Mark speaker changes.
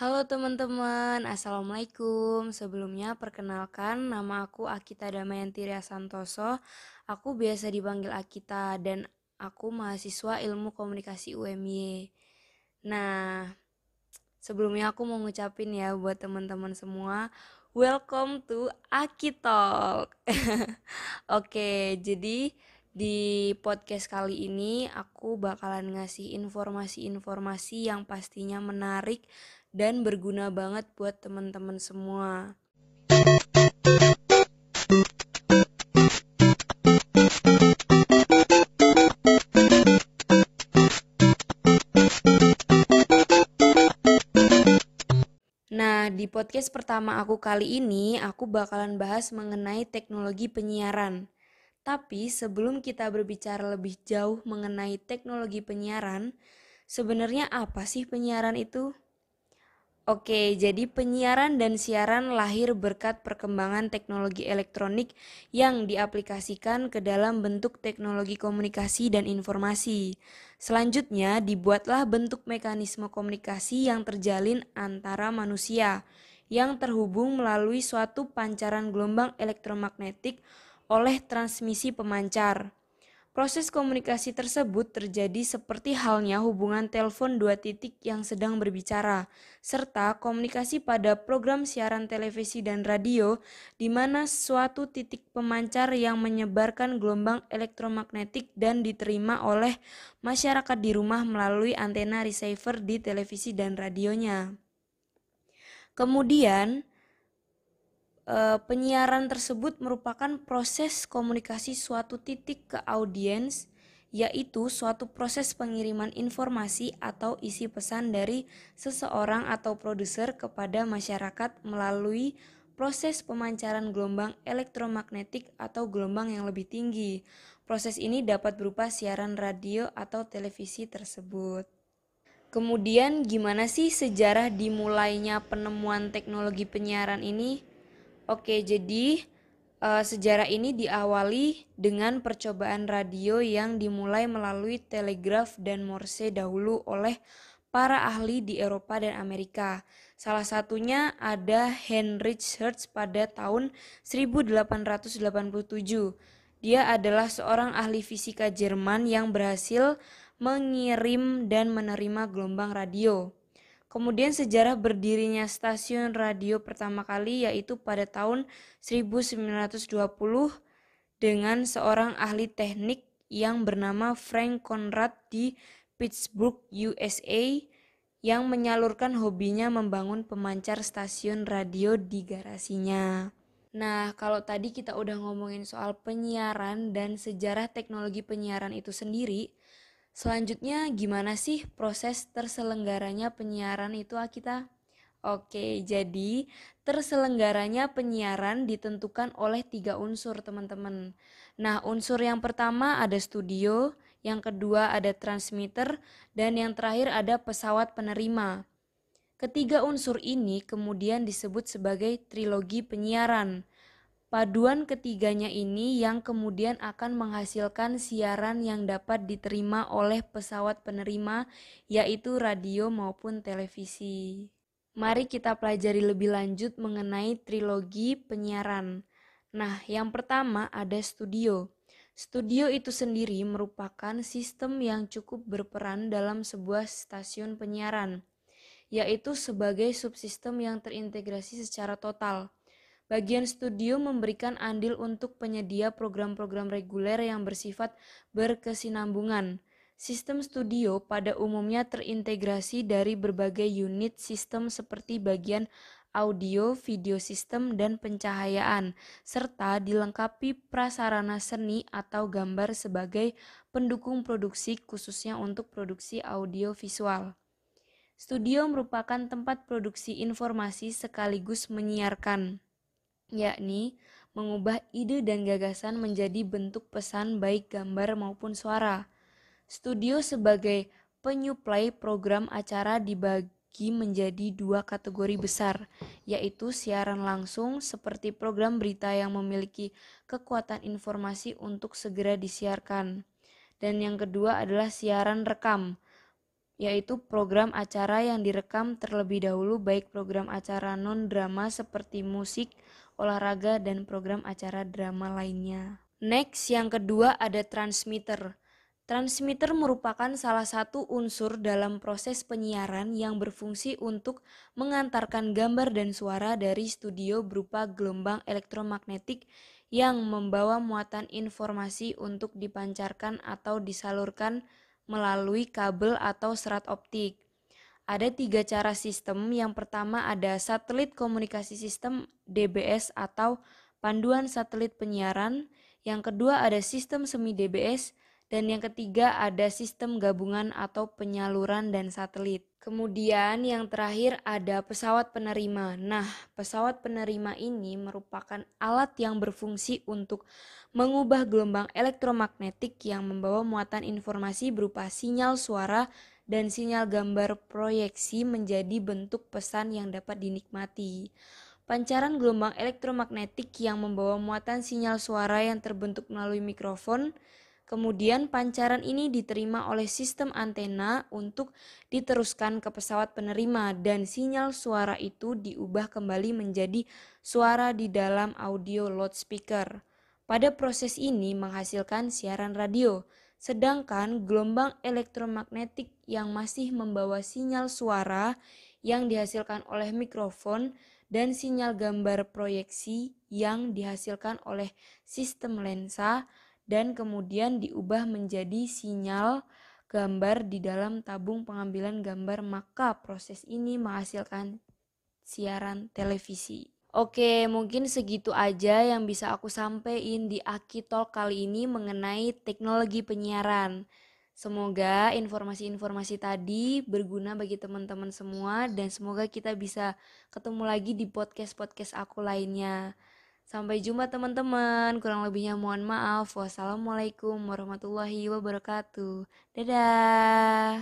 Speaker 1: Halo teman-teman, Assalamualaikum. Sebelumnya perkenalkan nama aku Akita Damayanti Ria Santoso. Aku biasa dipanggil Akita dan aku mahasiswa Ilmu Komunikasi UMY. Nah, sebelumnya aku mau ngucapin ya buat teman-teman semua, welcome to Akitalk. Oke, jadi di podcast kali ini aku bakalan ngasih informasi-informasi yang pastinya menarik dan berguna banget buat teman-teman semua. Nah, di podcast pertama aku kali ini, aku bakalan bahas mengenai teknologi penyiaran. Tapi sebelum kita berbicara lebih jauh mengenai teknologi penyiaran, sebenarnya apa sih penyiaran itu? Oke, jadi penyiaran dan siaran lahir berkat perkembangan teknologi elektronik yang diaplikasikan ke dalam bentuk teknologi komunikasi dan informasi. Selanjutnya, dibuatlah bentuk mekanisme komunikasi yang terjalin antara manusia yang terhubung melalui suatu pancaran gelombang elektromagnetik oleh transmisi pemancar. Proses komunikasi tersebut terjadi seperti halnya hubungan telepon dua titik yang sedang berbicara, serta komunikasi pada program siaran televisi dan radio, di mana suatu titik pemancar yang menyebarkan gelombang elektromagnetik dan diterima oleh masyarakat di rumah melalui antena receiver di televisi dan radionya. Kemudian, uh, penyiaran tersebut merupakan proses komunikasi suatu titik ke audiens yaitu suatu proses pengiriman informasi atau isi pesan dari seseorang atau produser kepada masyarakat melalui proses pemancaran gelombang elektromagnetik atau gelombang yang lebih tinggi. Proses ini dapat berupa siaran radio atau televisi tersebut. Kemudian gimana sih sejarah dimulainya penemuan teknologi penyiaran ini? Oke, jadi uh, sejarah ini diawali dengan percobaan radio yang dimulai melalui telegraf dan Morse dahulu oleh para ahli di Eropa dan Amerika. Salah satunya ada Heinrich Hertz pada tahun 1887. Dia adalah seorang ahli fisika Jerman yang berhasil mengirim dan menerima gelombang radio. Kemudian sejarah berdirinya stasiun radio pertama kali yaitu pada tahun 1920 dengan seorang ahli teknik yang bernama Frank Conrad di Pittsburgh, USA yang menyalurkan hobinya membangun pemancar stasiun radio di garasinya. Nah, kalau tadi kita udah ngomongin soal penyiaran dan sejarah teknologi penyiaran itu sendiri, Selanjutnya gimana sih proses terselenggaranya penyiaran itu Akita? Oke, jadi terselenggaranya penyiaran ditentukan oleh tiga unsur teman-teman. Nah, unsur yang pertama ada studio, yang kedua ada transmitter, dan yang terakhir ada pesawat penerima. Ketiga unsur ini kemudian disebut sebagai trilogi penyiaran. Paduan ketiganya ini yang kemudian akan menghasilkan siaran yang dapat diterima oleh pesawat penerima, yaitu radio maupun televisi. Mari kita pelajari lebih lanjut mengenai trilogi penyiaran. Nah, yang pertama ada studio. Studio itu sendiri merupakan sistem yang cukup berperan dalam sebuah stasiun penyiaran, yaitu sebagai subsistem yang terintegrasi secara total Bagian studio memberikan andil untuk penyedia program-program reguler yang bersifat berkesinambungan. Sistem studio pada umumnya terintegrasi dari berbagai unit sistem seperti bagian audio, video sistem, dan pencahayaan, serta dilengkapi prasarana seni atau gambar sebagai pendukung produksi khususnya untuk produksi audio visual. Studio merupakan tempat produksi informasi sekaligus menyiarkan yakni mengubah ide dan gagasan menjadi bentuk pesan baik gambar maupun suara. Studio sebagai penyuplai program acara dibagi menjadi dua kategori besar, yaitu siaran langsung seperti program berita yang memiliki kekuatan informasi untuk segera disiarkan. Dan yang kedua adalah siaran rekam, yaitu program acara yang direkam terlebih dahulu baik program acara non-drama seperti musik, olahraga, dan program acara drama lainnya. Next, yang kedua ada transmitter. Transmitter merupakan salah satu unsur dalam proses penyiaran yang berfungsi untuk mengantarkan gambar dan suara dari studio berupa gelombang elektromagnetik yang membawa muatan informasi untuk dipancarkan atau disalurkan melalui kabel atau serat optik. Ada tiga cara sistem. Yang pertama ada satelit komunikasi sistem DBS atau panduan satelit penyiaran. Yang kedua ada sistem semi DBS dan yang ketiga ada sistem gabungan atau penyaluran dan satelit. Kemudian yang terakhir ada pesawat penerima. Nah, pesawat penerima ini merupakan alat yang berfungsi untuk mengubah gelombang elektromagnetik yang membawa muatan informasi berupa sinyal suara dan sinyal gambar proyeksi menjadi bentuk pesan yang dapat dinikmati. Pancaran gelombang elektromagnetik yang membawa muatan sinyal suara yang terbentuk melalui mikrofon Kemudian pancaran ini diterima oleh sistem antena untuk diteruskan ke pesawat penerima dan sinyal suara itu diubah kembali menjadi suara di dalam audio loudspeaker. Pada proses ini menghasilkan siaran radio, sedangkan gelombang elektromagnetik yang masih membawa sinyal suara yang dihasilkan oleh mikrofon dan sinyal gambar proyeksi yang dihasilkan oleh sistem lensa dan kemudian diubah menjadi sinyal gambar di dalam tabung pengambilan gambar maka proses ini menghasilkan siaran televisi. Oke, mungkin segitu aja yang bisa aku sampaikan di Aki Talk kali ini mengenai teknologi penyiaran. Semoga informasi-informasi tadi berguna bagi teman-teman semua dan semoga kita bisa ketemu lagi di podcast-podcast aku lainnya. Sampai jumpa teman-teman. Kurang lebihnya mohon maaf. Wassalamualaikum warahmatullahi wabarakatuh. Dadah.